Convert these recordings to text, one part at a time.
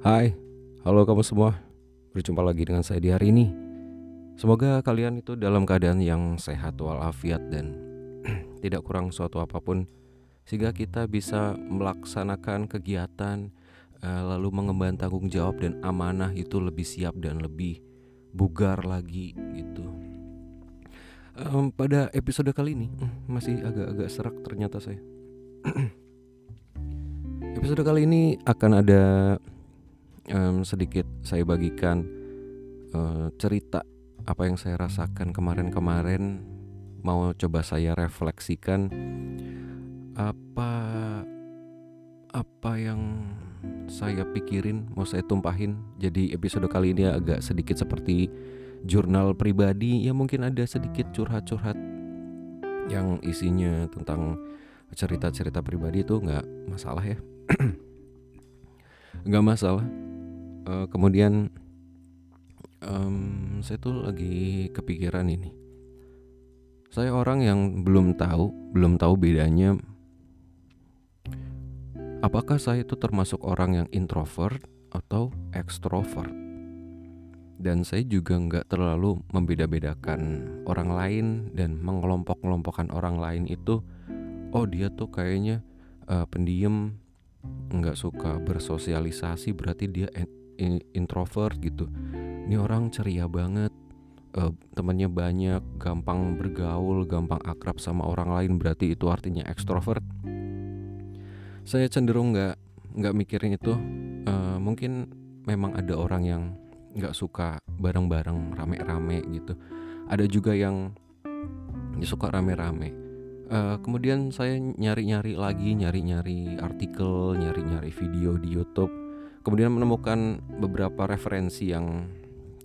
Hai, halo kamu semua. Berjumpa lagi dengan saya di hari ini. Semoga kalian itu dalam keadaan yang sehat walafiat dan tidak kurang suatu apa pun sehingga kita bisa melaksanakan kegiatan eh, lalu mengemban tanggung jawab dan amanah itu lebih siap dan lebih bugar lagi gitu. Em, pada episode kali ini hmm, masih agak-agak serak ternyata saya. episode kali ini akan ada em, sedikit saya bagikan eh, cerita apa yang saya rasakan kemarin-kemarin. Mau coba saya refleksikan apa apa yang saya pikirin mau saya tumpahin. Jadi episode kali ini agak sedikit seperti jurnal pribadi. Ya mungkin ada sedikit curhat-curhat yang isinya tentang cerita-cerita pribadi itu nggak masalah ya. Nggak masalah Eh, kemudian em, saya tuh lagi kepikiran ini. Saya orang yang belum tahu belum tahu bedanya apakah saya itu termasuk orang yang introvert atau extrovert. Dan saya juga nggak terlalu membeda-bedakan orang lain dan mengelompok-kelompokkan orang lain itu oh dia tuh kayaknya eh, pendiam nggak suka bersosialisasi berarti dia introvert gitu. Ini orang ceria banget. Eh, temannya banyak gampang bergaul gampang akrab sama orang lain berarti itu artinya ekstrovert. Saya cenderung nggak nggak mikirin itu. Eh, mungkin memang ada orang yang nggak suka bareng-bareng rame-rame gitu. Ada juga yang suka rame-rame. Eh, kemudian saya nyari-nyari lagi nyari-nyari artikel nyari-nyari video di YouTube kemudian menemukan beberapa referensi yang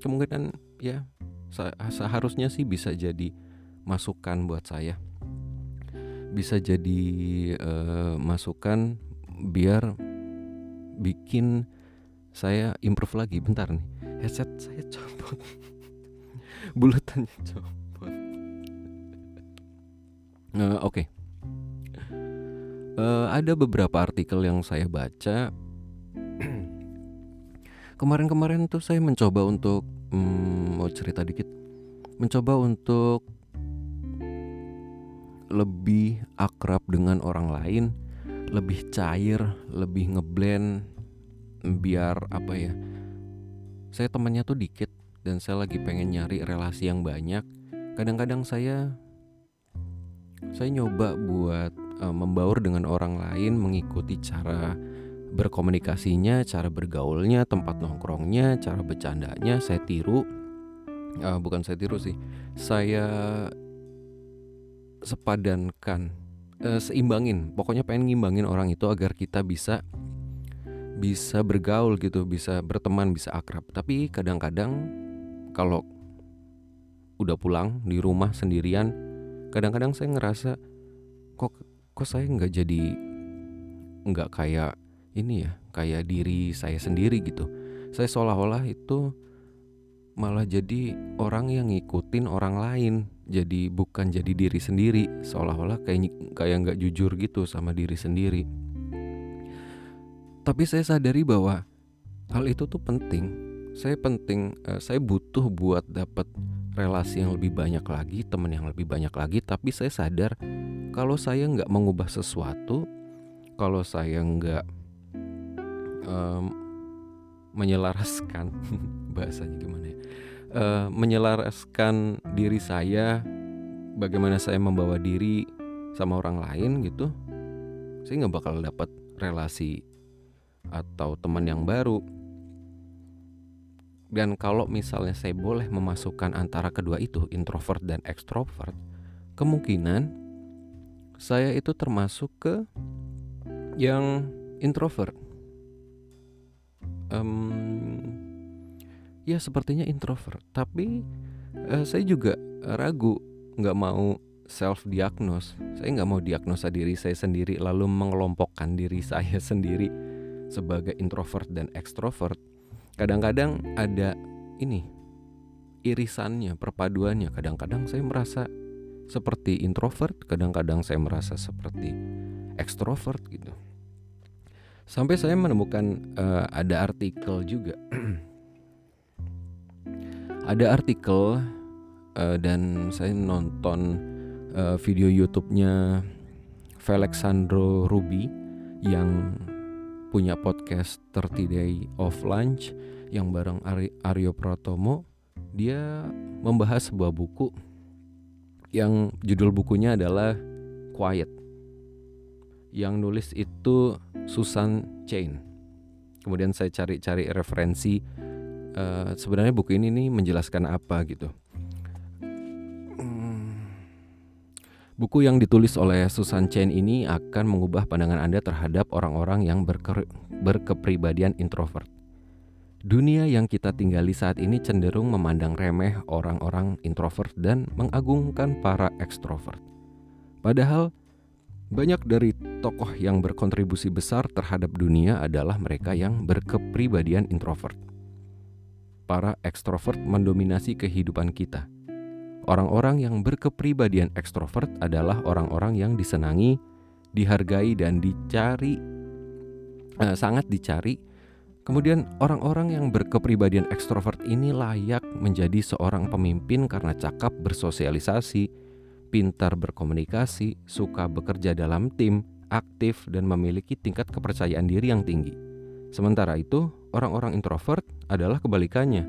kemungkinan ya se- seharusnya sih bisa jadi masukan buat saya. Bisa jadi eh, masukan biar bikin saya improve lagi. Bentar nih headset saya copot. Bulatannya copot. Eh, oke. Eh, ada beberapa artikel yang saya baca kemarin-kemarin tuh saya mencoba untuk hmm, mau cerita dikit. Mencoba untuk lebih akrab dengan orang lain lebih cair lebih ngeblend biar apa ya saya temannya tuh dikit dan saya lagi pengen nyari relasi yang banyak. Kadang-kadang saya saya nyoba buat eh, membaur dengan orang lain mengikuti cara berkomunikasinya, cara bergaulnya, tempat nongkrongnya, cara bercandanya saya tiru. Eh, bukan saya tiru sih. Saya sepadankan, eh, seimbangin. Pokoknya pengen ngimbangin orang itu agar kita bisa bisa bergaul gitu, bisa berteman, bisa akrab. Tapi kadang-kadang kalau udah pulang di rumah sendirian, kadang-kadang saya ngerasa kok kok saya nggak jadi nggak kayak ini ya kayak diri saya sendiri gitu. Saya seolah-olah itu malah jadi orang yang ngikutin orang lain jadi bukan jadi diri sendiri. Seolah-olah kayak kayak nggak jujur gitu sama diri sendiri. Tapi saya sadari bahwa hal itu tuh penting. Saya penting eh, saya butuh buat dapat relasi yang lebih banyak lagi teman yang lebih banyak lagi. Tapi saya sadar kalau saya nggak mengubah sesuatu kalau saya nggak em, menyelaraskan bahasanya gimana ya? Eh, menyelaraskan diri saya bagaimana saya membawa diri sama orang lain gitu saya nggak bakal dapat relasi atau teman yang baru. Dan kalau misalnya saya boleh memasukkan antara kedua itu introvert dan extrovert kemungkinan saya itu termasuk ke yang introvert Em, ya sepertinya introvert. Tapi eh, saya juga ragu nggak mau self diagnose saya nggak mau diagnosa diri saya sendiri lalu mengelompokkan diri saya sendiri sebagai introvert dan extrovert. Kadang-kadang ada ini irisannya perpaduannya. Kadang-kadang saya merasa seperti introvert kadang-kadang saya merasa seperti extrovert gitu Sampai saya menemukan uh, ada artikel juga. ada artikel uh, dan saya nonton uh, video YouTube-nya Felixandro Ruby yang punya podcast 30 Day of Lunch yang bareng Ari Aryo Pratomo. Dia membahas sebuah buku yang judul bukunya adalah Quiet. Yang nulis itu Susan Chain. Kemudian saya cari-cari referensi uh, sebenarnya buku ini nih menjelaskan apa gitu. Hmm. Buku yang ditulis oleh Susan Chain ini akan mengubah pandangan Anda terhadap orang-orang yang berke berkepribadian introvert. Dunia yang kita tinggali saat ini cenderung memandang remeh orang-orang introvert dan mengagungkan para ekstrovert. Padahal banyak dari tokoh yang berkontribusi besar terhadap dunia adalah mereka yang berkepribadian introvert. Para ekstrovert mendominasi kehidupan kita. Orang-orang yang berkepribadian ekstrovert adalah orang-orang yang disenangi, dihargai, dan dicari, eh, sangat dicari. Kemudian, orang-orang yang berkepribadian ekstrovert ini layak menjadi seorang pemimpin karena cakap bersosialisasi, pintar berkomunikasi, suka bekerja dalam tim, aktif, dan memiliki tingkat kepercayaan diri yang tinggi. Sementara itu, orang-orang introvert adalah kebalikannya.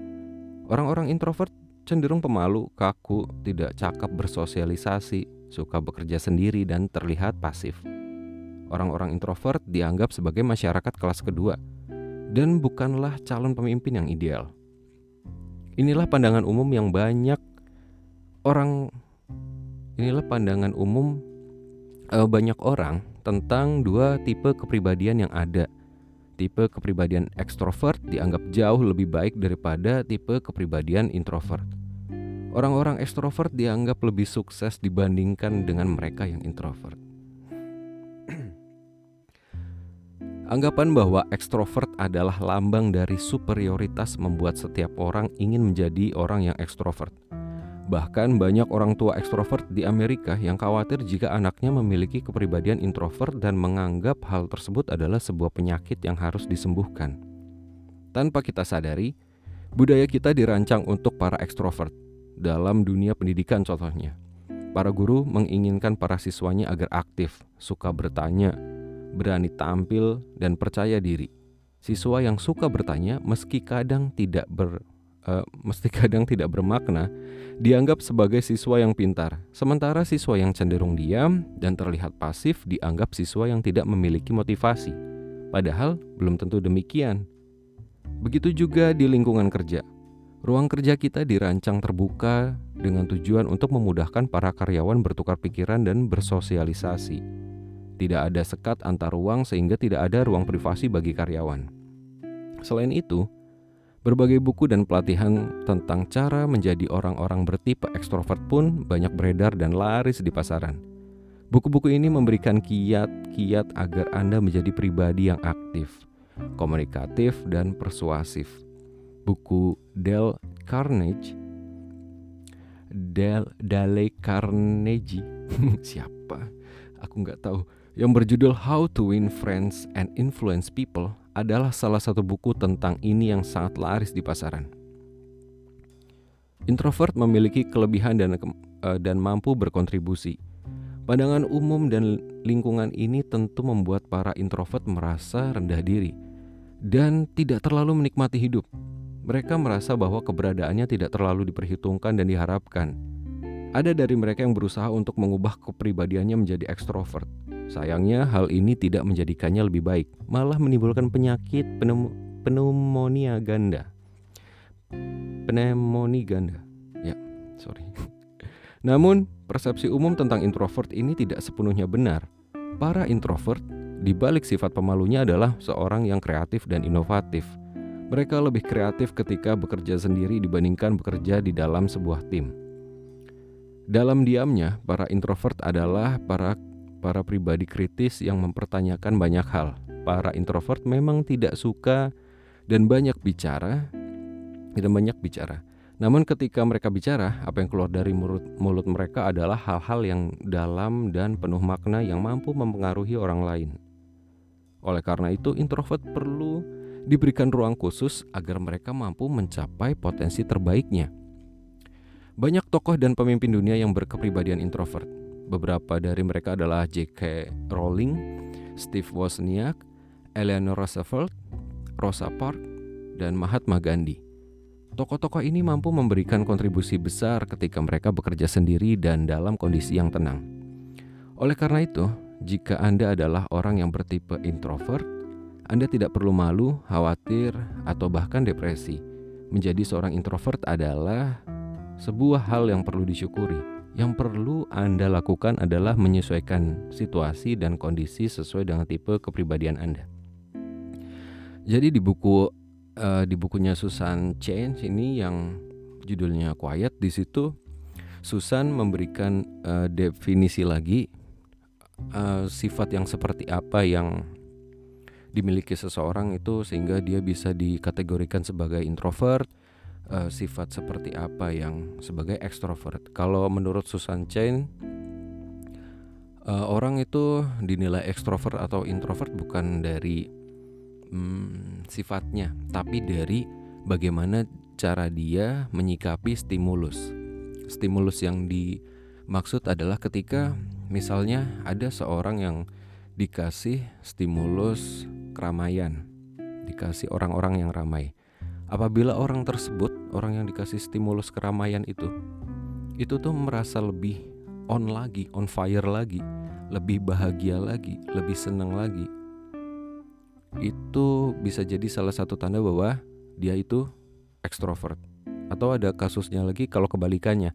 Orang-orang introvert cenderung pemalu, kaku, tidak cakap bersosialisasi, suka bekerja sendiri, dan terlihat pasif. Orang-orang introvert dianggap sebagai masyarakat kelas kedua dan bukanlah calon pemimpin yang ideal. Inilah pandangan umum yang banyak orang inilah pandangan umum uh, banyak orang tentang dua tipe kepribadian yang ada. Tipe kepribadian ekstrovert dianggap jauh lebih baik daripada tipe kepribadian introvert. Orang-orang ekstrovert dianggap lebih sukses dibandingkan dengan mereka yang introvert. Anggapan bahwa ekstrovert adalah lambang dari superioritas membuat setiap orang ingin menjadi orang yang ekstrovert. Bahkan banyak orang tua ekstrovert di Amerika yang khawatir jika anaknya memiliki kepribadian introvert dan menganggap hal tersebut adalah sebuah penyakit yang harus disembuhkan. Tanpa kita sadari, budaya kita dirancang untuk para ekstrovert dalam dunia pendidikan contohnya. Para guru menginginkan para siswanya agar aktif, suka bertanya, berani tampil, dan percaya diri. Siswa yang suka bertanya meski kadang tidak ber uh, mesti kadang tidak bermakna, dianggap sebagai siswa yang pintar. Sementara siswa yang cenderung diam dan terlihat pasif dianggap siswa yang tidak memiliki motivasi. Padahal belum tentu demikian. Begitu juga di lingkungan kerja. Ruang kerja kita dirancang terbuka dengan tujuan untuk memudahkan para karyawan bertukar pikiran dan bersosialisasi. Tidak ada sekat antar ruang sehingga tidak ada ruang privasi bagi karyawan. Selain itu, Berbagai buku dan pelatihan tentang cara menjadi orang-orang bertipe ekstrovert pun banyak beredar dan laris di pasaran. Buku-buku ini memberikan kiat-kiat agar Anda menjadi pribadi yang aktif, komunikatif, dan persuasif. Buku Dale Carnegie Dale, Dale Carnegie siapa? Aku nggak tahu. Yang berjudul How to Win Friends and Influence People adalah salah satu buku tentang ini yang sangat laris di pasaran. Introvert memiliki kelebihan dan uh, dan mampu berkontribusi. Pandangan umum dan lingkungan ini tentu membuat para introvert merasa rendah diri dan tidak terlalu menikmati hidup. Mereka merasa bahwa keberadaannya tidak terlalu diperhitungkan dan diharapkan. Ada dari mereka yang berusaha untuk mengubah kepribadiannya menjadi ekstrovert Sayangnya hal ini tidak menjadikannya lebih baik, malah menimbulkan penyakit pneum pneumonia ganda. Pneumonia ganda. Ya, sorry. Namun, persepsi umum tentang introvert ini tidak sepenuhnya benar. Para introvert, di balik sifat pemalunya adalah seorang yang kreatif dan inovatif. Mereka lebih kreatif ketika bekerja sendiri dibandingkan bekerja di dalam sebuah tim. Dalam diamnya, para introvert adalah para para pribadi kritis yang mempertanyakan banyak hal. Para introvert memang tidak suka dan banyak bicara, dan banyak bicara. Namun ketika mereka bicara, apa yang keluar dari mulut, mulut mereka adalah hal-hal yang dalam dan penuh makna yang mampu mempengaruhi orang lain. Oleh karena itu, introvert perlu diberikan ruang khusus agar mereka mampu mencapai potensi terbaiknya. Banyak tokoh dan pemimpin dunia yang berkepribadian introvert. Beberapa dari mereka adalah J.K. Rowling, Steve Wozniak, Eleanor Roosevelt, Rosa Parks, dan Mahatma Gandhi. Tokoh-tokoh ini mampu memberikan kontribusi besar ketika mereka bekerja sendiri dan dalam kondisi yang tenang. Oleh karena itu, jika Anda adalah orang yang bertipe introvert, Anda tidak perlu malu, khawatir, atau bahkan depresi. Menjadi seorang introvert adalah sebuah hal yang perlu disyukuri. Yang perlu Anda lakukan adalah menyesuaikan situasi dan kondisi sesuai dengan tipe kepribadian Anda. Jadi di buku uh, di bukunya Susan Change ini yang judulnya Quiet di situ Susan memberikan uh, definisi lagi uh, sifat yang seperti apa yang dimiliki seseorang itu sehingga dia bisa dikategorikan sebagai introvert uh, sifat seperti apa yang sebagai ekstrovert kalau menurut Susan Chain uh, orang itu dinilai ekstrovert atau introvert bukan dari hmm, sifatnya, tapi dari bagaimana cara dia menyikapi stimulus. Stimulus yang dimaksud adalah ketika misalnya ada seorang yang dikasih stimulus keramaian, dikasih orang-orang yang ramai. Apabila orang tersebut, orang yang dikasih stimulus keramaian itu, itu tuh merasa lebih on lagi, on fire lagi, lebih bahagia lagi, lebih senang lagi, itu bisa jadi salah satu tanda bahwa dia itu ekstrovert. Atau ada kasusnya lagi kalau kebalikannya.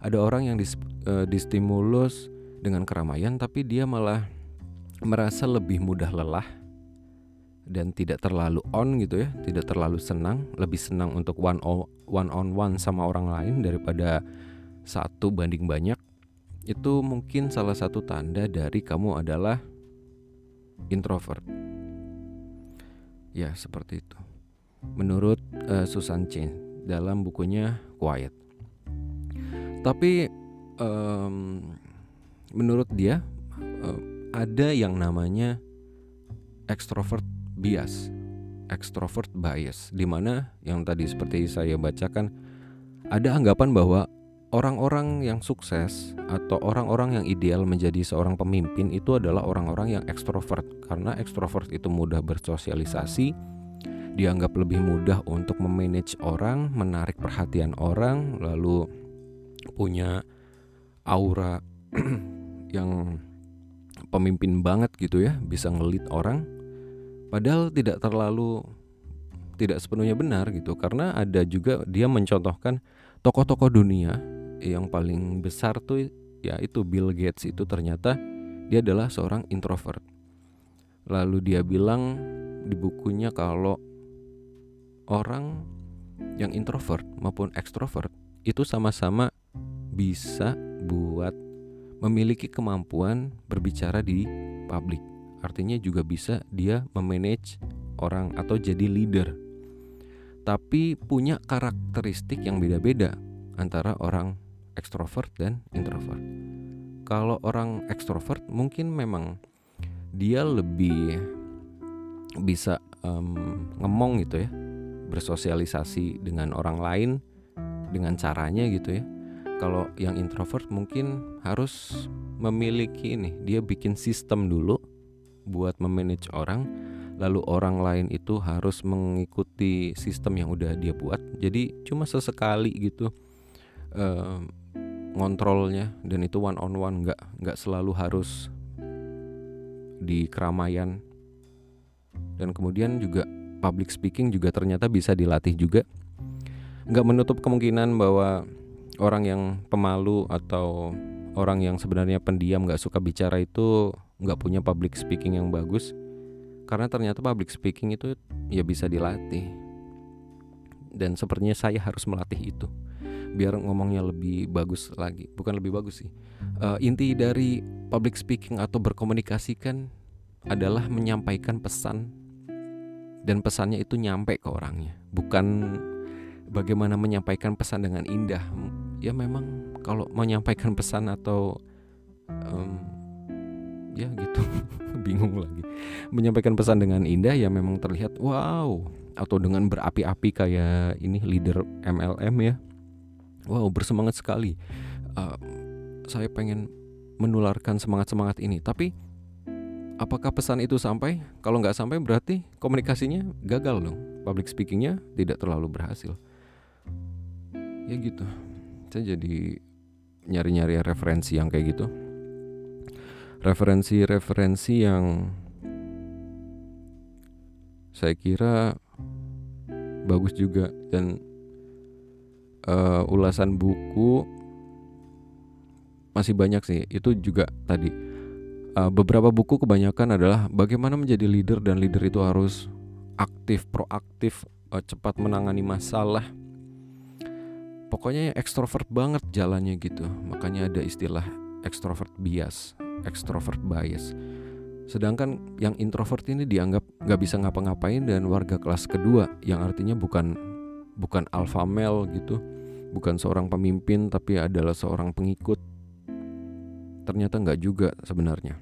Ada orang yang dis, uh, distimulus dengan keramaian tapi dia malah merasa lebih mudah lelah dan tidak terlalu on gitu ya, tidak terlalu senang, lebih senang untuk one on one on one sama orang lain daripada satu banding banyak. Itu mungkin salah satu tanda dari kamu adalah introvert. Ya, seperti itu. Menurut uh, Susan Chen dalam bukunya Quiet. Tapi um, menurut dia uh, ada yang namanya extrovert bias, extrovert bias, di mana yang tadi seperti saya bacakan ada anggapan bahwa orang-orang yang sukses atau orang-orang yang ideal menjadi seorang pemimpin itu adalah orang-orang yang ekstrovert karena ekstrovert itu mudah bersosialisasi dianggap lebih mudah untuk memanage orang, menarik perhatian orang, lalu punya aura yang pemimpin banget gitu ya, bisa ngelit orang. Padahal tidak terlalu tidak sepenuhnya benar gitu karena ada juga dia mencontohkan tokoh-tokoh dunia yang paling besar tuh ya itu Bill Gates itu ternyata dia adalah seorang introvert. Lalu dia bilang di bukunya kalau orang yang introvert maupun ekstrovert itu sama-sama bisa buat memiliki kemampuan berbicara di publik. Artinya juga bisa dia memanage orang atau jadi leader. Tapi punya karakteristik yang beda-beda antara orang ekstrovert dan introvert. Kalau orang ekstrovert mungkin memang dia lebih bisa um, ngemong gitu ya, bersosialisasi dengan orang lain dengan caranya gitu ya. Kalau yang introvert mungkin harus memiliki ini, dia bikin sistem dulu buat memanage orang, lalu orang lain itu harus mengikuti sistem yang udah dia buat. Jadi cuma sesekali gitu um, ngontrolnya dan itu one on one nggak nggak selalu harus di keramaian dan kemudian juga public speaking juga ternyata bisa dilatih juga nggak menutup kemungkinan bahwa orang yang pemalu atau orang yang sebenarnya pendiam nggak suka bicara itu nggak punya public speaking yang bagus. Karena ternyata public speaking itu ya bisa dilatih. Dan sepertinya saya harus melatih itu. Biar ngomongnya lebih bagus lagi. Bukan lebih bagus sih. Uh, inti dari public speaking atau berkomunikasi kan adalah menyampaikan pesan. Dan pesannya itu nyampe ke orangnya. Bukan bagaimana menyampaikan pesan dengan indah. Ya memang kalau menyampaikan pesan atau um, ya gitu bingung lagi. Menyampaikan pesan dengan indah ya memang terlihat wow atau dengan berapi-api kayak ini leader MLM ya. Wow bersemangat sekali. Uh, saya pengen menularkan semangat-semangat ini. Tapi apakah pesan itu sampai? Kalau nggak sampai berarti komunikasinya gagal dong. Public speakingnya tidak terlalu berhasil. Ya gitu. Saya jadi nyari-nyari referensi yang kayak gitu. Referensi-referensi yang saya kira bagus juga dan uh, ulasan buku masih banyak sih. Itu juga tadi uh, beberapa buku kebanyakan adalah bagaimana menjadi leader dan leader itu harus aktif proaktif uh, cepat menangani masalah pokoknya ekstrovert banget jalannya gitu makanya ada istilah ekstrovert bias extrovert bias. Sedangkan yang introvert ini dianggap nggak bisa ngapa-ngapain dan warga kelas kedua yang artinya bukan bukan alpha male gitu, bukan seorang pemimpin tapi adalah seorang pengikut. Ternyata nggak juga sebenarnya.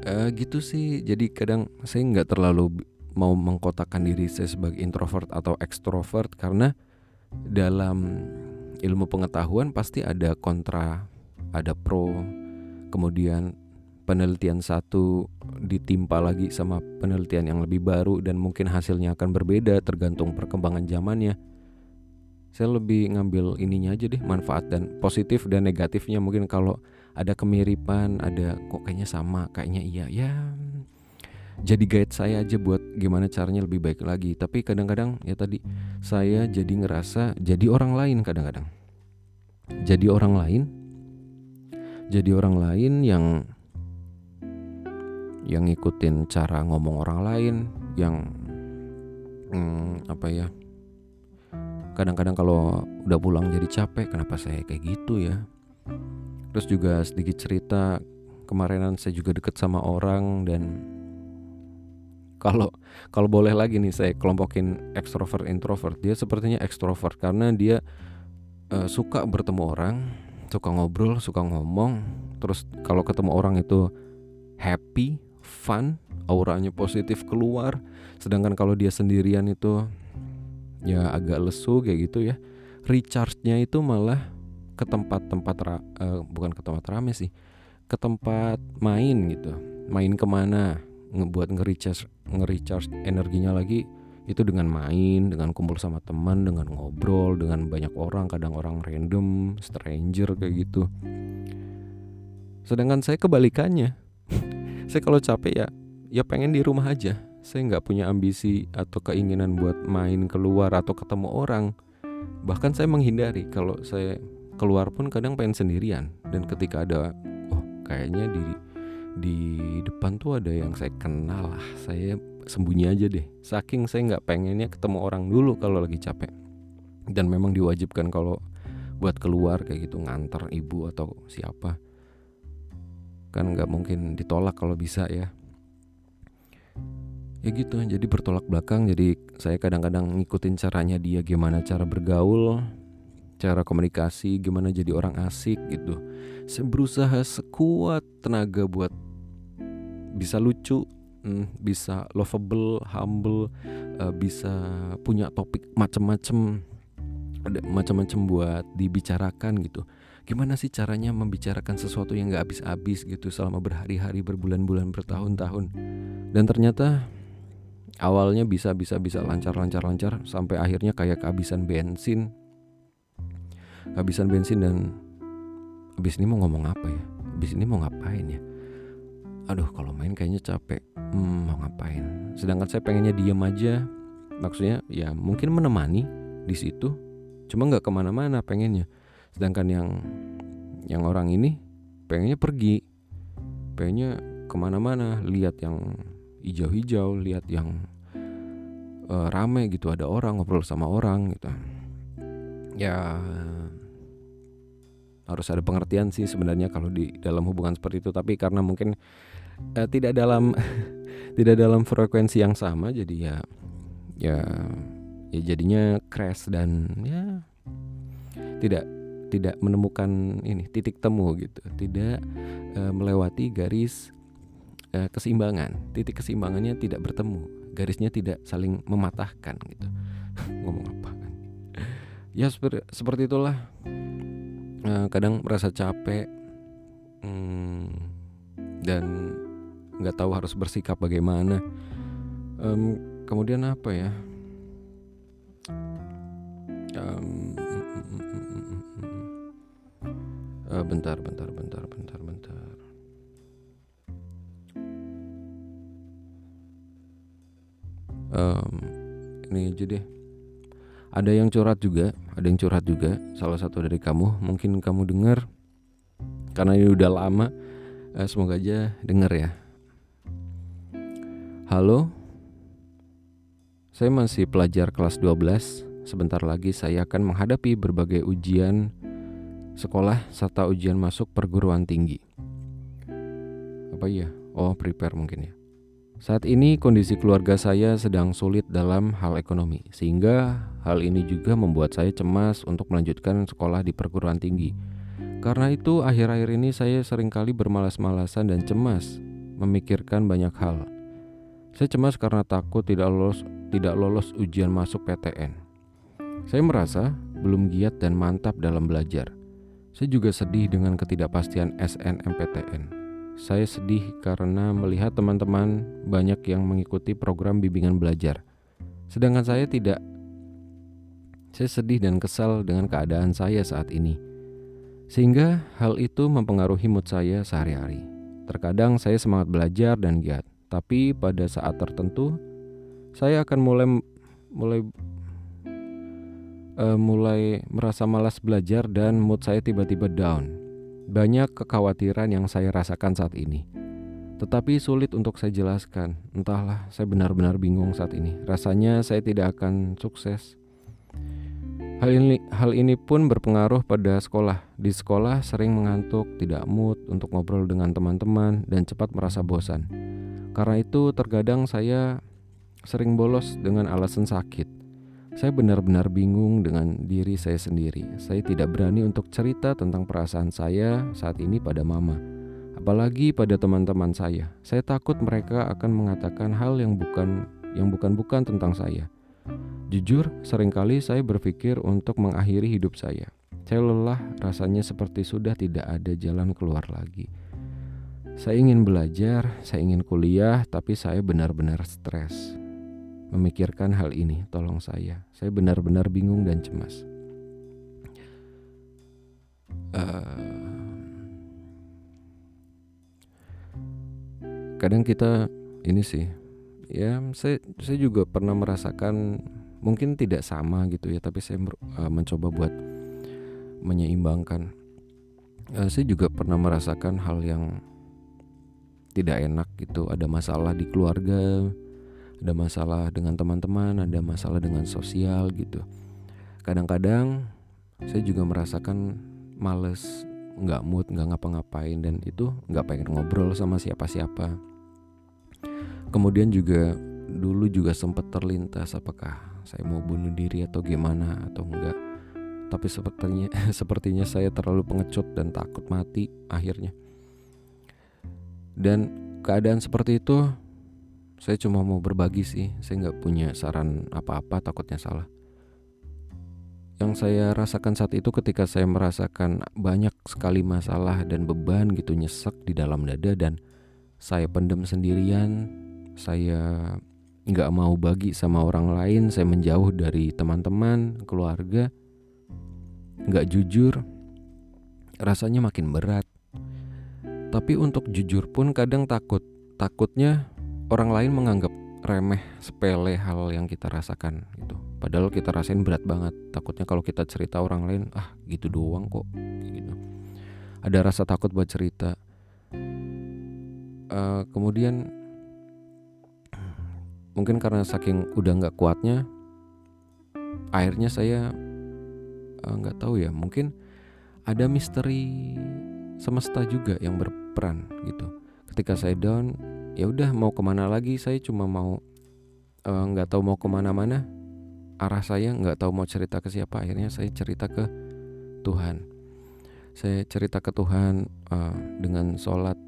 E, gitu sih. Jadi kadang saya nggak terlalu mau mengkotakkan diri saya sebagai introvert atau extrovert karena dalam ilmu pengetahuan pasti ada kontra, ada pro, kemudian penelitian satu ditimpa lagi sama penelitian yang lebih baru dan mungkin hasilnya akan berbeda tergantung perkembangan zamannya. Saya lebih ngambil ininya aja deh manfaat dan positif dan negatifnya mungkin kalau ada kemiripan, ada kok kayaknya sama, kayaknya iya ya. Jadi guide saya aja buat gimana caranya lebih baik lagi. Tapi kadang-kadang ya tadi saya jadi ngerasa jadi orang lain kadang-kadang. Jadi orang lain jadi orang lain yang yang ngikutin cara ngomong orang lain yang hmm, apa ya kadang-kadang kalau udah pulang jadi capek kenapa saya kayak gitu ya terus juga sedikit cerita kemarinan saya juga deket sama orang dan kalau kalau boleh lagi nih saya kelompokin extrovert introvert. Dia sepertinya extrovert karena dia uh, suka bertemu orang suka ngobrol suka ngomong. Terus kalau ketemu orang itu happy fun auranya positif keluar. Sedangkan kalau dia sendirian itu ya agak lesu kayak gitu ya. Recharge-nya itu malah ke tempat-tempat uh, bukan ke tempat rame sih ke tempat main gitu. Main ke mana ngebuat nge-recharge nge-recharge energinya lagi itu dengan main, dengan kumpul sama teman, dengan ngobrol dengan banyak orang, kadang orang random, stranger kayak gitu. Sedangkan saya kebalikannya. saya kalau capek ya ya pengen di rumah aja. Saya nggak punya ambisi atau keinginan buat main keluar atau ketemu orang. Bahkan saya menghindari kalau saya keluar pun kadang pengen sendirian dan ketika ada oh kayaknya di di depan tuh ada yang saya kenal lah. Saya sembunyi aja deh. Saking saya nggak pengennya ketemu orang dulu kalau lagi capek. Dan memang diwajibkan kalau buat keluar kayak gitu ngantar ibu atau siapa. Kan nggak mungkin ditolak kalau bisa ya. Ya gitu jadi bertolak belakang. Jadi saya kadang-kadang ngikutin caranya dia gimana cara bergaul cara komunikasi gimana jadi orang asik gitu. Saya berusaha sekuat tenaga buat bisa lucu hmm, bisa lovable, humble, uh, bisa punya topik macem-macem, ada macam-macam buat dibicarakan gitu. Gimana sih caranya membicarakan sesuatu yang gak habis-habis gitu selama berhari-hari, berbulan-bulan, bertahun-tahun. Dan ternyata awalnya bisa bisa bisa lancar-lancar lancar sampai akhirnya kayak kehabisan bensin. Kehabisan bensin dan habis ini mau ngomong apa ya? Habis ini mau ngapain ya? Aduh kalau main kayaknya capek. Hmm, mau ngapain? Sedangkan saya pengennya diam aja. Maksudnya ya mungkin menemani di situ. Cuma nggak ke mana-mana pengennya. Sedangkan yang yang orang ini pengennya pergi. Pengennya ke mana-mana. Lihat yang hijau-hijau lihat yang uh, rame gitu. Ada orang ngobrol sama orang gitu. Ya harus ada pengertian sih sebenarnya kalau di dalam hubungan seperti itu. Tapi karena mungkin uh, tidak dalam tidak dalam frekuensi yang sama jadi ya ya ya jadinya crash dan ya tidak tidak menemukan ini titik temu gitu. Tidak uh, melewati garis uh, keseimbangan. Titik keseimbangannya tidak bertemu. Garisnya tidak saling mematahkan gitu. Ngomong apa? Ya seperti seperti itulah. Uh, kadang merasa capek hmm, dan nggak tahu harus bersikap bagaimana. Um, kemudian apa ya? Uh, bentar bentar bentar bentar bentar. Um, ini aja deh. Ada yang curhat juga ada yang curhat juga. Salah satu dari kamu mungkin kamu dengar karena ini udah lama uh, semoga aja denger ya halo saya masih pelajar kelas 12 Sebentar lagi saya akan menghadapi berbagai ujian sekolah serta ujian masuk perguruan tinggi. Apa iya? Oh, prepare mungkin ya. Saat ini kondisi keluarga saya sedang sulit dalam hal ekonomi, sehingga hal ini juga membuat saya cemas untuk melanjutkan sekolah di perguruan tinggi. Karena itu, akhir-akhir ini saya sering kali bermalas-malasan dan cemas memikirkan banyak hal. Saya cemas karena takut tidak lolos tidak lolos ujian masuk PTN. Saya merasa belum giat dan mantap dalam belajar. Saya juga sedih dengan ketidakpastian SNMPTN. Saya sedih karena melihat teman-teman banyak yang mengikuti program bimbingan belajar. Sedangkan saya tidak. Saya sedih dan kesal dengan keadaan saya saat ini. Sehingga hal itu mempengaruhi mood saya sehari-hari. Terkadang saya semangat belajar dan giat, tapi pada saat tertentu saya akan mulai mulai uh, mulai merasa malas belajar dan mood saya tiba-tiba down. Banyak kekhawatiran yang saya rasakan saat ini. Tetapi sulit untuk saya jelaskan. Entahlah, saya benar-benar bingung saat ini. Rasanya saya tidak akan sukses. Hal ini, hal ini pun berpengaruh pada sekolah. Di sekolah sering mengantuk, tidak mood untuk ngobrol dengan teman-teman, dan cepat merasa bosan. Karena itu, terkadang saya sering bolos dengan alasan sakit. Saya benar-benar bingung dengan diri saya sendiri. Saya tidak berani untuk cerita tentang perasaan saya saat ini pada mama, apalagi pada teman-teman saya. Saya takut mereka akan mengatakan hal yang bukan yang bukan-bukan tentang saya. Jujur, sering kali saya berpikir untuk mengakhiri hidup saya. Saya lelah, rasanya seperti sudah tidak ada jalan keluar lagi. Saya ingin belajar, saya ingin kuliah, tapi saya benar-benar stres memikirkan hal ini. Tolong saya, saya benar-benar bingung dan cemas. Uh, kadang kita ini sih, ya saya saya juga pernah merasakan mungkin tidak sama gitu ya, tapi saya uh, mencoba buat menyeimbangkan. Uh, saya juga pernah merasakan hal yang tidak enak gitu, ada masalah di keluarga, ada masalah dengan teman-teman, ada masalah dengan sosial gitu. Kadang-kadang saya juga merasakan males, nggak mood, nggak ngapa-ngapain dan itu nggak pengen ngobrol sama siapa-siapa. Kemudian juga dulu juga sempat terlintas apakah saya mau bunuh diri atau gimana atau enggak. Tapi sepertinya sepertinya saya terlalu pengecut dan takut mati akhirnya. Dan keadaan seperti itu saya cuma mau berbagi sih. Saya nggak punya saran apa-apa takutnya salah. Yang saya rasakan saat itu ketika saya merasakan banyak sekali masalah dan beban gitu nyesek di dalam dada dan saya pendem sendirian saya nggak mau bagi sama orang lain saya menjauh dari teman-teman keluarga nggak jujur rasanya makin berat tapi untuk jujur pun kadang takut. Takutnya orang lain menganggap remeh sepele hal yang kita rasakan gitu. Padahal kita rasain berat banget. Takutnya kalau kita cerita orang lain ah gitu doang kok gitu. Ada rasa takut buat cerita. Uh, kemudian mungkin karena saking udah nggak kuatnya akhirnya saya eh, nggak uh, tahu ya mungkin ada misteri semesta juga yang berperan gitu. Ketika saya down ya udah mau ke mana lagi? Saya cuma mau eh, nggak uh, tahu mau ke mana-mana. Arah saya nggak tahu mau cerita ke siapa. Akhirnya saya cerita ke Tuhan. Saya cerita ke Tuhan uh, dengan sholat.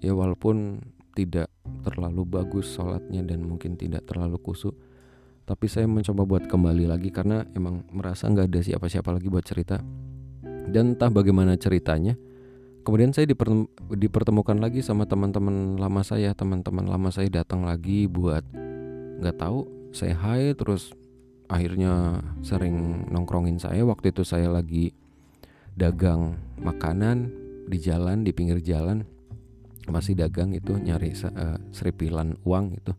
Ya walaupun tidak terlalu bagus sholatnya dan mungkin tidak terlalu kusuk tapi saya mencoba buat kembali lagi karena emang merasa nggak ada siapa-siapa lagi buat cerita. Dan entah bagaimana ceritanya kemudian saya dipertemukan lagi sama teman-teman lama saya. Teman-teman lama saya datang lagi buat nggak tahu saya hai terus akhirnya sering nongkrongin saya. Waktu itu saya lagi dagang makanan di jalan di pinggir jalan. Masih dagang itu nyari uh, seripilan uang itu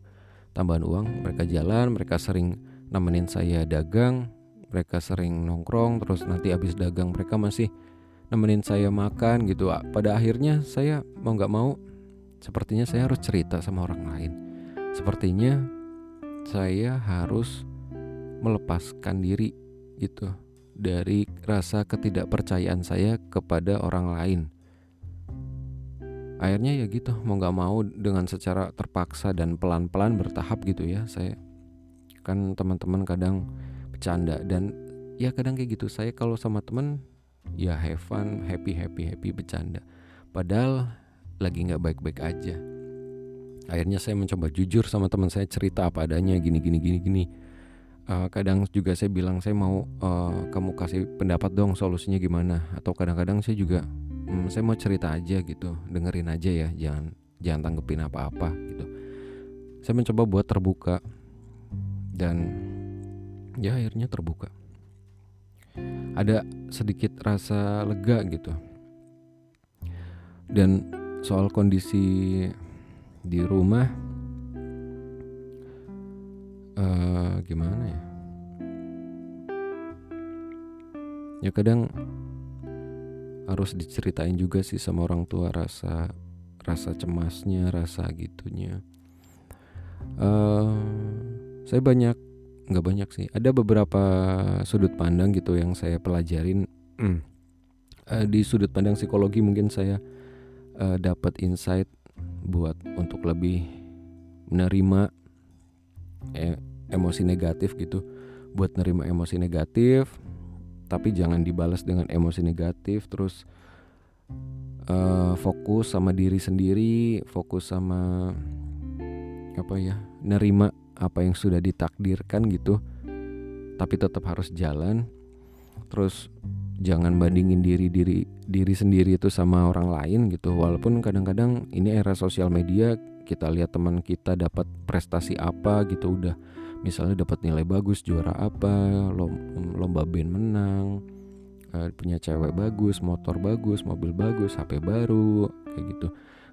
tambahan uang. Mereka jalan mereka sering nemenin saya dagang mereka sering nongkrong terus nanti habis dagang mereka masih nemenin saya makan gitu pada akhirnya saya mau nggak mau sepertinya saya harus cerita sama orang lain. Sepertinya saya harus melepaskan diri gitu dari rasa ketidakpercayaan saya kepada orang lain. Akhirnya ya gitu mau nggak mau dengan secara terpaksa dan pelan-pelan bertahap gitu ya saya kan teman-teman kadang bercanda dan ya kadang kayak gitu. Saya kalau sama teman ya have fun happy happy happy bercanda. Padahal lagi nggak baik-baik aja. Akhirnya saya mencoba jujur sama teman saya cerita apa adanya gini gini gini gini. Uh, kadang juga saya bilang saya mau uh, kamu kasih pendapat dong solusinya gimana. Atau kadang-kadang saya juga hmm, saya mau cerita aja gitu dengerin aja ya jangan jangan tanggepin apa-apa gitu. Saya mencoba buat terbuka. Dan ya akhirnya terbuka ada sedikit rasa lega gitu. Dan soal kondisi di rumah uh, gimana ya? Ya kadang harus diceritain juga sih sama orang tua rasa rasa cemasnya rasa gitunya. Uh, saya banyak nggak banyak sih. Ada beberapa sudut pandang gitu yang saya pelajarin. Uh, di sudut pandang psikologi mungkin saya uh, dapat insight buat untuk lebih menerima e emosi negatif gitu. Buat nerima emosi negatif tapi jangan dibalas dengan emosi negatif. Terus uh, fokus sama diri sendiri fokus sama apa ya nerima apa yang sudah ditakdirkan gitu tapi tetap harus jalan. Terus jangan bandingin diri diri diri sendiri itu sama orang lain gitu. Walaupun kadang-kadang ini era sosial media kita lihat teman kita dapat prestasi apa gitu udah misalnya dapat nilai bagus juara apa lomba band menang uh, punya cewek bagus motor bagus mobil bagus HP baru kayak gitu.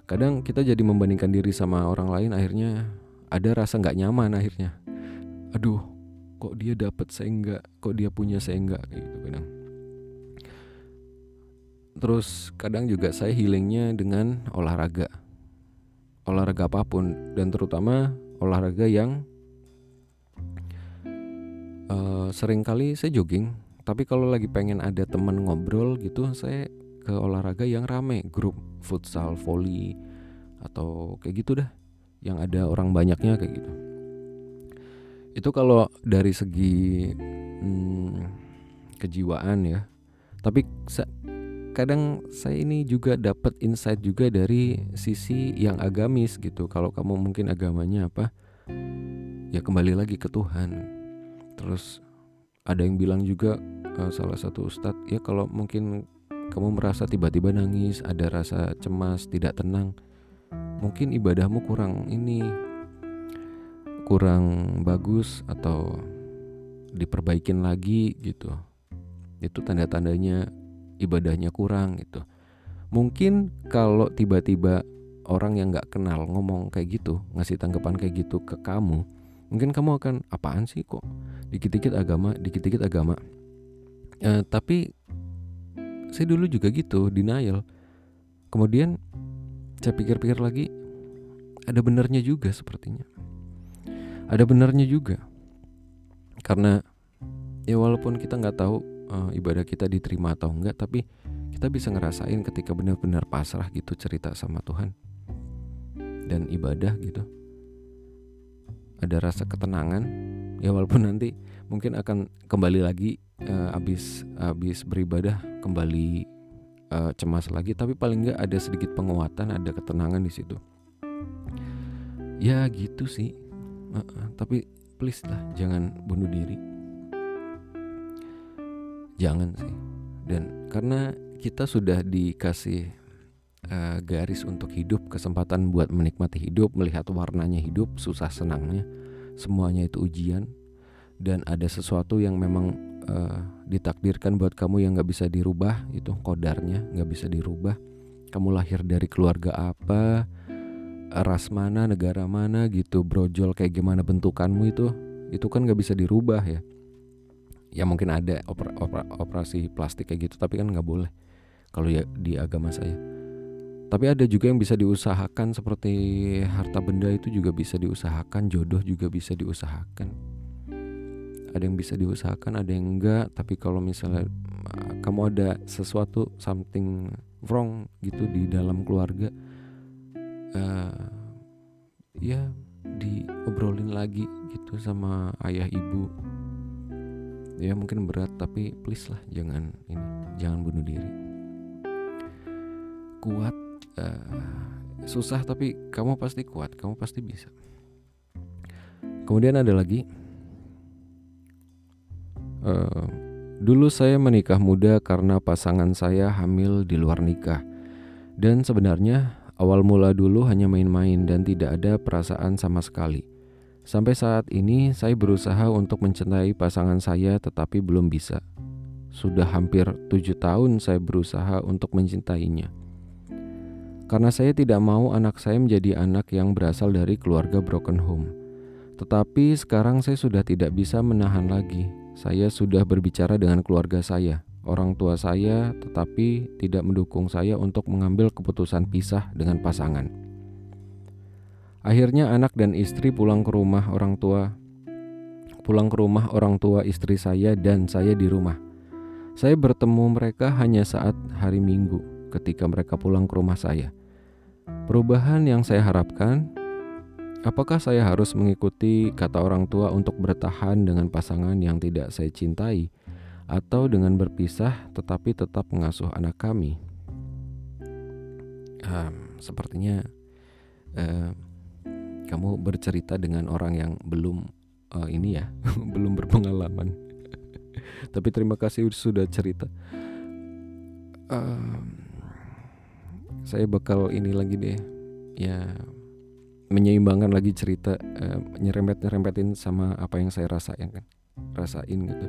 Kadang kita jadi membandingkan diri sama orang lain akhirnya ada rasa nggak nyaman akhirnya. Aduh kok dia dapat saya enggak kok dia punya saya enggak gitu kadang. Terus kadang juga saya healingnya dengan olahraga. Olahraga apa pun dan terutama olahraga yang uh, sering kali saya jogging. Tapi kalau lagi pengen ada temen ngobrol gitu saya ke olahraga yang rame. Grup futsal volley atau kayak gitu dah yang ada orang banyaknya kayak gitu. Itu kalau dari segi hmm, kejiwaan ya. Tapi kadang saya ini juga dapat insight juga dari sisi yang agamis gitu. Kalau kamu mungkin agamanya apa ya kembali lagi ke Tuhan. Terus ada yang bilang juga uh, salah satu ustadz ya kalau mungkin kamu merasa tiba-tiba nangis ada rasa cemas tidak tenang mungkin ibadahmu kurang ini kurang bagus atau diperbaikin lagi gitu. Itu tanda-tandanya ibadahnya kurang gitu. Mungkin kalau tiba-tiba orang yang nggak kenal ngomong kayak gitu ngasih tanggapan kayak gitu ke kamu mungkin kamu akan apaan sih kok? Dikit-dikit agama dikit-dikit agama. Uh, tapi saya dulu juga gitu denial. Kemudian saya pikir-pikir lagi ada benarnya juga sepertinya. Ada benarnya juga. Karena ya walaupun kita nggak tahu uh, ibadah kita diterima atau enggak tapi kita bisa ngerasain ketika benar-benar pasrah gitu cerita sama Tuhan. Dan ibadah gitu. Ada rasa ketenangan. Ya walaupun nanti mungkin akan kembali lagi uh, abis abis beribadah kembali uh, cemas lagi tapi paling nggak ada sedikit penguatan ada ketenangan di situ. Ya gitu sih. Uh, uh, tapi please lah jangan bunuh diri. Jangan sih. Dan karena kita sudah dikasih uh, garis untuk hidup kesempatan buat menikmati hidup melihat warnanya hidup susah senangnya semuanya itu ujian. Dan ada sesuatu yang memang uh, ditakdirkan buat kamu yang nggak bisa dirubah itu kodarnya nggak bisa dirubah. Kamu lahir dari keluarga apa ras mana negara mana gitu brojol kayak gimana bentukanmu itu itu kan nggak bisa dirubah ya. Ya mungkin ada oper, oper, operasi plastik kayak gitu tapi kan nggak boleh kalau ya di agama saya. Tapi ada juga yang bisa diusahakan seperti harta benda itu juga bisa diusahakan, jodoh juga bisa diusahakan. Ada yang bisa diusahakan, ada yang enggak. Tapi kalau misalnya ah, kamu ada sesuatu something wrong gitu di dalam keluarga, uh, ya diobrolin lagi gitu sama ayah ibu. Ya mungkin berat tapi please lah jangan ini, jangan bunuh diri. Kuat uh, susah tapi kamu pasti kuat kamu pasti bisa kemudian ada lagi uh, dulu saya menikah muda karena pasangan saya hamil di luar nikah dan sebenarnya awal mula dulu hanya main-main dan tidak ada perasaan sama sekali sampai saat ini saya berusaha untuk mencintai pasangan saya tetapi belum bisa sudah hampir tujuh tahun saya berusaha untuk mencintainya karena saya tidak mau anak saya menjadi anak yang berasal dari keluarga broken home. Tetapi sekarang saya sudah tidak bisa menahan lagi. Saya sudah berbicara dengan keluarga saya, orang tua saya, tetapi tidak mendukung saya untuk mengambil keputusan pisah dengan pasangan. Akhirnya anak dan istri pulang ke rumah orang tua. Pulang ke rumah orang tua istri saya dan saya di rumah. Saya bertemu mereka hanya saat hari Minggu ketika mereka pulang ke rumah saya. Perubahan yang saya harapkan, apakah saya harus mengikuti kata orang tua untuk bertahan dengan pasangan yang tidak saya cintai, atau dengan berpisah tetapi tetap mengasuh anak kami? Um, sepertinya uh, kamu bercerita dengan orang yang belum uh, ini ya, belum berpengalaman. Tapi terima kasih sudah cerita. Um, saya bakal ini lagi deh ya menyeimbangkan lagi cerita uh, nyerempet nyerempetin sama apa yang saya rasain kan rasain gitu.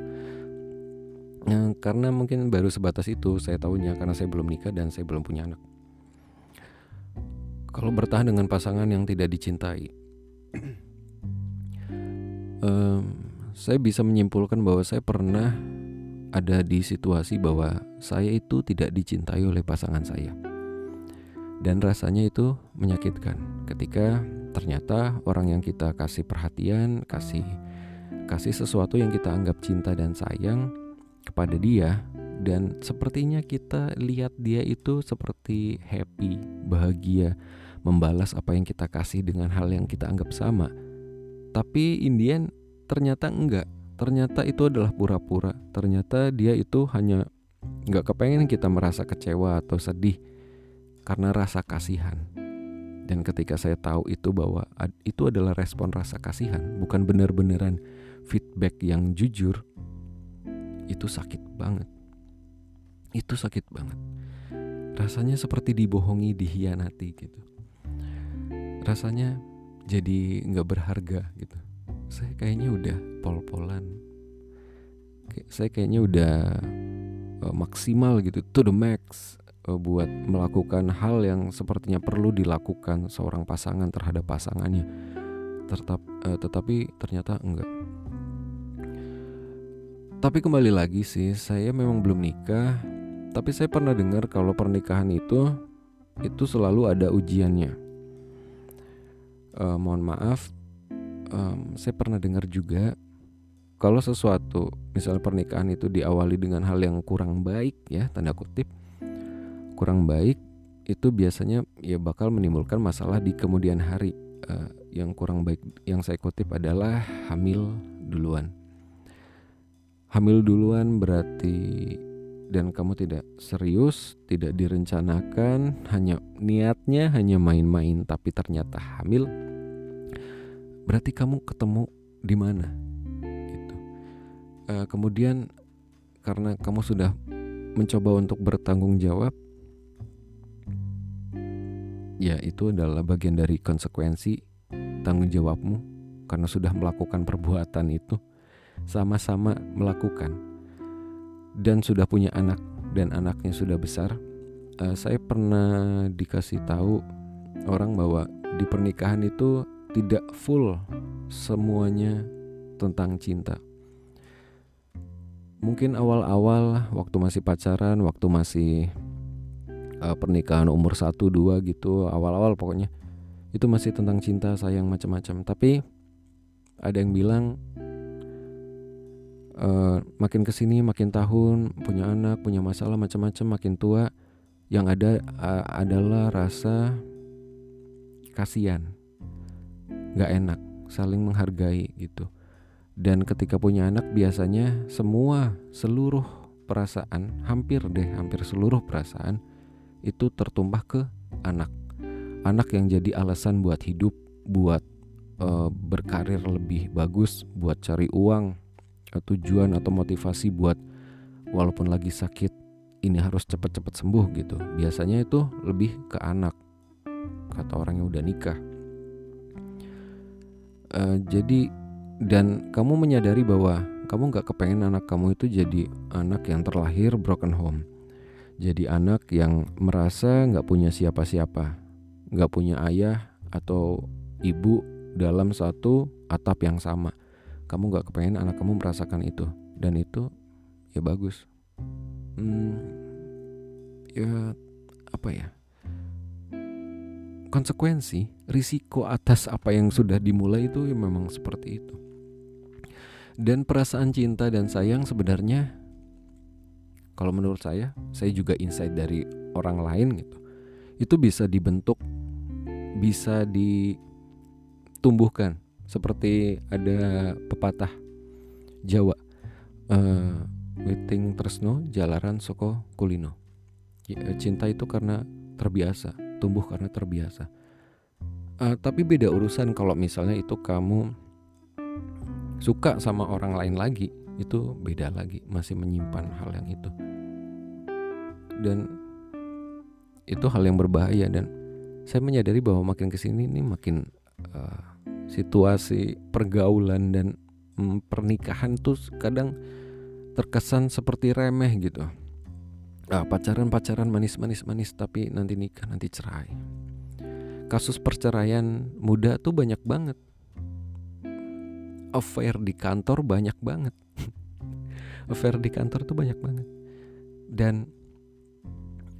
Nah, karena mungkin baru sebatas itu saya tahunya karena saya belum nikah dan saya belum punya anak. Kalau bertahan dengan pasangan yang tidak dicintai um, saya bisa menyimpulkan bahwa saya pernah ada di situasi bahwa saya itu tidak dicintai oleh pasangan saya dan rasanya itu menyakitkan ketika ternyata orang yang kita kasih perhatian, kasih kasih sesuatu yang kita anggap cinta dan sayang kepada dia dan sepertinya kita lihat dia itu seperti happy, bahagia, membalas apa yang kita kasih dengan hal yang kita anggap sama. Tapi Indian ternyata enggak. Ternyata itu adalah pura-pura. Ternyata dia itu hanya nggak kepengen kita merasa kecewa atau sedih karena rasa kasihan. Dan ketika saya tahu itu bahwa itu adalah respon rasa kasihan, bukan benar-beneran feedback yang jujur, itu sakit banget. Itu sakit banget. Rasanya seperti dibohongi, dihianati gitu. Rasanya jadi nggak berharga gitu. Saya kayaknya udah pol-polan. Saya kayaknya udah uh, maksimal gitu, to the max buat melakukan hal yang sepertinya perlu dilakukan seorang pasangan terhadap pasangannya. Tetap, uh, tetapi ternyata enggak. Tapi kembali lagi sih, saya memang belum nikah, tapi saya pernah dengar kalau pernikahan itu itu selalu ada ujiannya. Uh, mohon maaf, um, saya pernah dengar juga kalau sesuatu, misalnya pernikahan itu diawali dengan hal yang kurang baik ya, tanda kutip, kurang baik itu biasanya ya bakal menimbulkan masalah di kemudian hari. Uh, yang kurang baik yang saya kutip adalah hamil duluan. Hamil duluan berarti dan kamu tidak serius, tidak direncanakan, hanya niatnya hanya main-main tapi ternyata hamil, berarti kamu ketemu di mana? Gitu. Uh, kemudian karena kamu sudah mencoba untuk bertanggung jawab, ya itu adalah bagian dari konsekuensi tanggung jawabmu karena sudah melakukan perbuatan itu. Sama-sama melakukan. Dan sudah punya anak dan anaknya sudah besar. Uh, saya pernah dikasih tahu orang bahwa di pernikahan itu tidak full semuanya tentang cinta. Mungkin awal-awal waktu masih pacaran waktu masih uh, pernikahan umur 1 2 gitu awal-awal pokoknya. Itu masih tentang cinta sayang macam-macam. Tapi ada yang bilang uh, makin ke sini makin tahun punya anak punya masalah macam-macam makin tua yang ada uh, adalah rasa kasihan. Nggak enak saling menghargai gitu. Dan ketika punya anak biasanya semua seluruh perasaan hampir deh hampir seluruh perasaan itu tertumpah ke anak. Anak yang jadi alasan buat hidup buat uh, berkarir lebih bagus buat cari uang tujuan atau motivasi buat walaupun lagi sakit ini harus cepat-cepat sembuh gitu. Biasanya itu lebih ke anak kata orang yang udah nikah. Uh, jadi dan kamu menyadari bahwa kamu nggak kepengen anak kamu itu jadi anak yang terlahir broken home jadi anak yang merasa nggak punya siapa-siapa nggak punya ayah atau ibu dalam satu atap yang sama. Kamu nggak kepengen anak kamu merasakan itu dan itu ya bagus. Hmm, ya apa ya? Konsekuensi risiko atas apa yang sudah dimulai itu ya memang seperti itu. Dan perasaan cinta dan sayang sebenarnya kalau menurut saya saya juga insight dari orang lain gitu. Itu bisa dibentuk bisa ditumbuhkan seperti ada pepatah Jawa uh, Witing Tresno Jalaran Soko Kulino. Ya, cinta itu karena terbiasa tumbuh karena terbiasa. Uh, tapi beda urusan kalau misalnya itu kamu suka sama orang lain lagi itu beda lagi masih menyimpan hal yang itu dan itu hal yang berbahaya dan saya menyadari bahwa makin ke sini ini makin uh, situasi pergaulan dan um, pernikahan tuh kadang terkesan seperti remeh gitu. Uh, pacaran-pacaran manis-manis manis tapi nanti nikah nanti cerai. Kasus perceraian muda tuh banyak banget. Affair di kantor banyak banget. Affair di kantor tuh banyak banget. Dan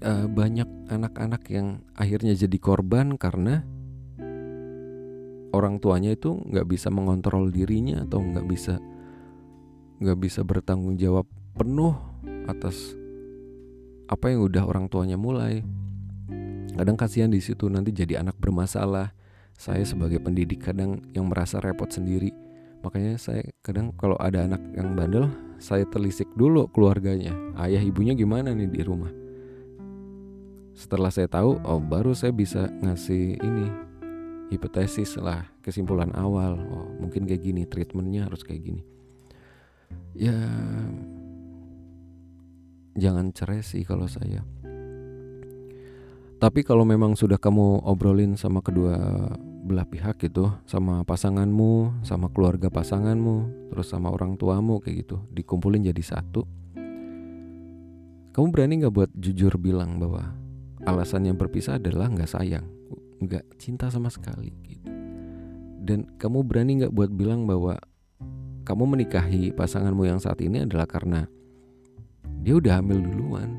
uh, banyak anak-anak yang akhirnya jadi korban karena orang tuanya itu nggak bisa mengontrol dirinya atau nggak bisa nggak bisa bertanggung jawab penuh atas apa yang udah orang tuanya mulai. Kadang kasihan di situ nanti jadi anak bermasalah. Saya sebagai pendidik kadang yang merasa repot sendiri. Makanya saya kadang kalau ada anak yang bandel saya telisik dulu keluarganya. Ayah ibunya gimana nih di rumah? Setelah saya tahu oh baru saya bisa ngasih ini hipotesis lah kesimpulan awal. Oh mungkin kayak gini treatmentnya harus kayak gini. Ya jangan cerai sih kalau saya. Tapi kalau memang sudah kamu obrolin sama kedua belah pihak gitu sama pasanganmu sama keluarga pasanganmu terus sama orang tuamu kayak gitu. Dikumpulin jadi satu. Kamu berani nggak buat jujur bilang bahwa alasan yang berpisah adalah nggak sayang nggak cinta sama sekali gitu. Dan kamu berani nggak buat bilang bahwa kamu menikahi pasanganmu yang saat ini adalah karena dia udah hamil duluan.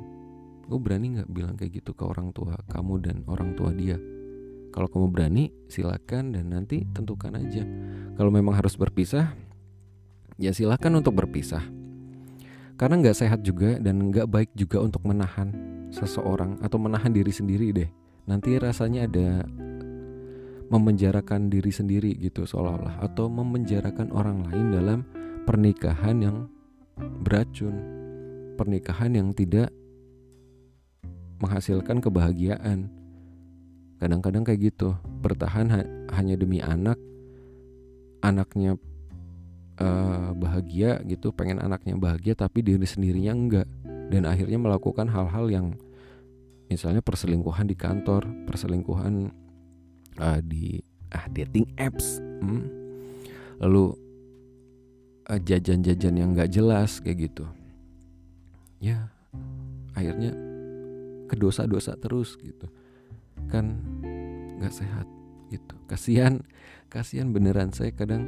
Kamu berani nggak bilang kayak gitu ke orang tua kamu dan orang tua dia kalau kamu berani silakan dan nanti tentukan aja. Kalau memang harus berpisah ya silakan untuk berpisah. Karena nggak sehat juga dan nggak baik juga untuk menahan seseorang atau menahan diri sendiri deh. Nanti rasanya ada memenjarakan diri sendiri gitu seolah-olah atau memenjarakan orang lain dalam pernikahan yang beracun pernikahan yang tidak menghasilkan kebahagiaan. Kadang-kadang kayak gitu, bertahan ha hanya demi anak, anaknya uh, bahagia gitu, pengen anaknya bahagia tapi diri sendirinya enggak, dan akhirnya melakukan hal-hal yang misalnya perselingkuhan di kantor, perselingkuhan uh, di ah dating apps, hmm? lalu uh, jajan-jajan yang nggak jelas kayak gitu, ya akhirnya ke dosa-dosa terus gitu kan nggak sehat gitu. Kasihan kasihan beneran. Saya kadang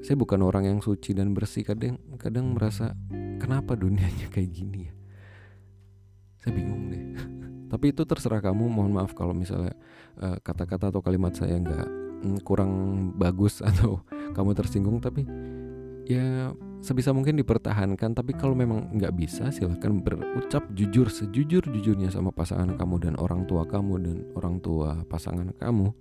saya bukan orang yang suci dan bersih. Kadang kadang merasa kenapa dunianya kayak gini ya? Saya bingung deh. Tapi itu terserah kamu. Mohon maaf kalau misalnya eh, kata-kata atau kalimat saya nggak mm, kurang bagus atau kamu tersinggung. Tapi ya sebisa mungkin dipertahankan tapi kalau memang nggak bisa silahkan berucap jujur sejujur jujurnya sama pasangan kamu dan orang tua kamu dan orang tua pasangan kamu.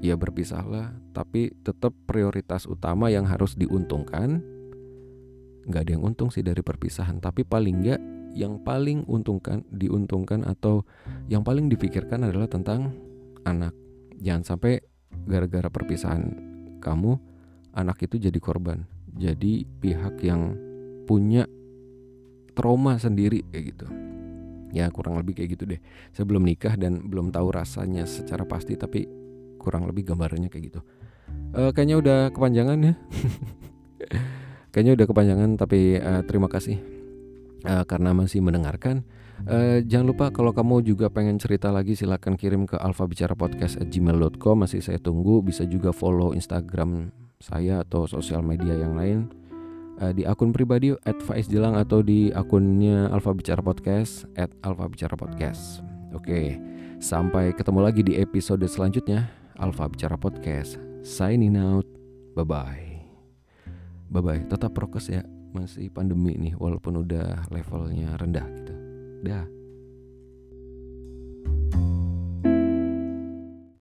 Ya berpisahlah tapi tetap prioritas utama yang harus diuntungkan. Nggak ada yang untung sih dari perpisahan tapi paling nggak yang paling untungkan diuntungkan atau yang paling dipikirkan adalah tentang anak. Jangan sampai gara-gara perpisahan kamu anak itu jadi korban. Jadi pihak yang punya trauma sendiri kayak gitu. Ya kurang lebih kayak gitu deh. Saya belum nikah dan belum tahu rasanya secara pasti tapi kurang lebih gambarannya kayak gitu. Uh, kayaknya udah kepanjangan ya. Kayaknya udah kepanjangan tapi uh, terima kasih uh, karena masih mendengarkan. Uh, jangan lupa kalau kamu juga pengen cerita lagi silahkan kirim ke alfabicarapodcast@gmail.com masih saya tunggu. Bisa juga follow Instagram saya atau sosial media yang lain uh, di akun pribadi @faizjelang atau di akunnya Alfa Bicara Podcast @alfa Bicara Podcast. Oke, sampai ketemu lagi di episode selanjutnya Alfa Bicara Podcast. Signing out. Bye bye. Bye bye. Tetap prokes ya. Masih pandemi nih walaupun udah levelnya rendah gitu. Dah.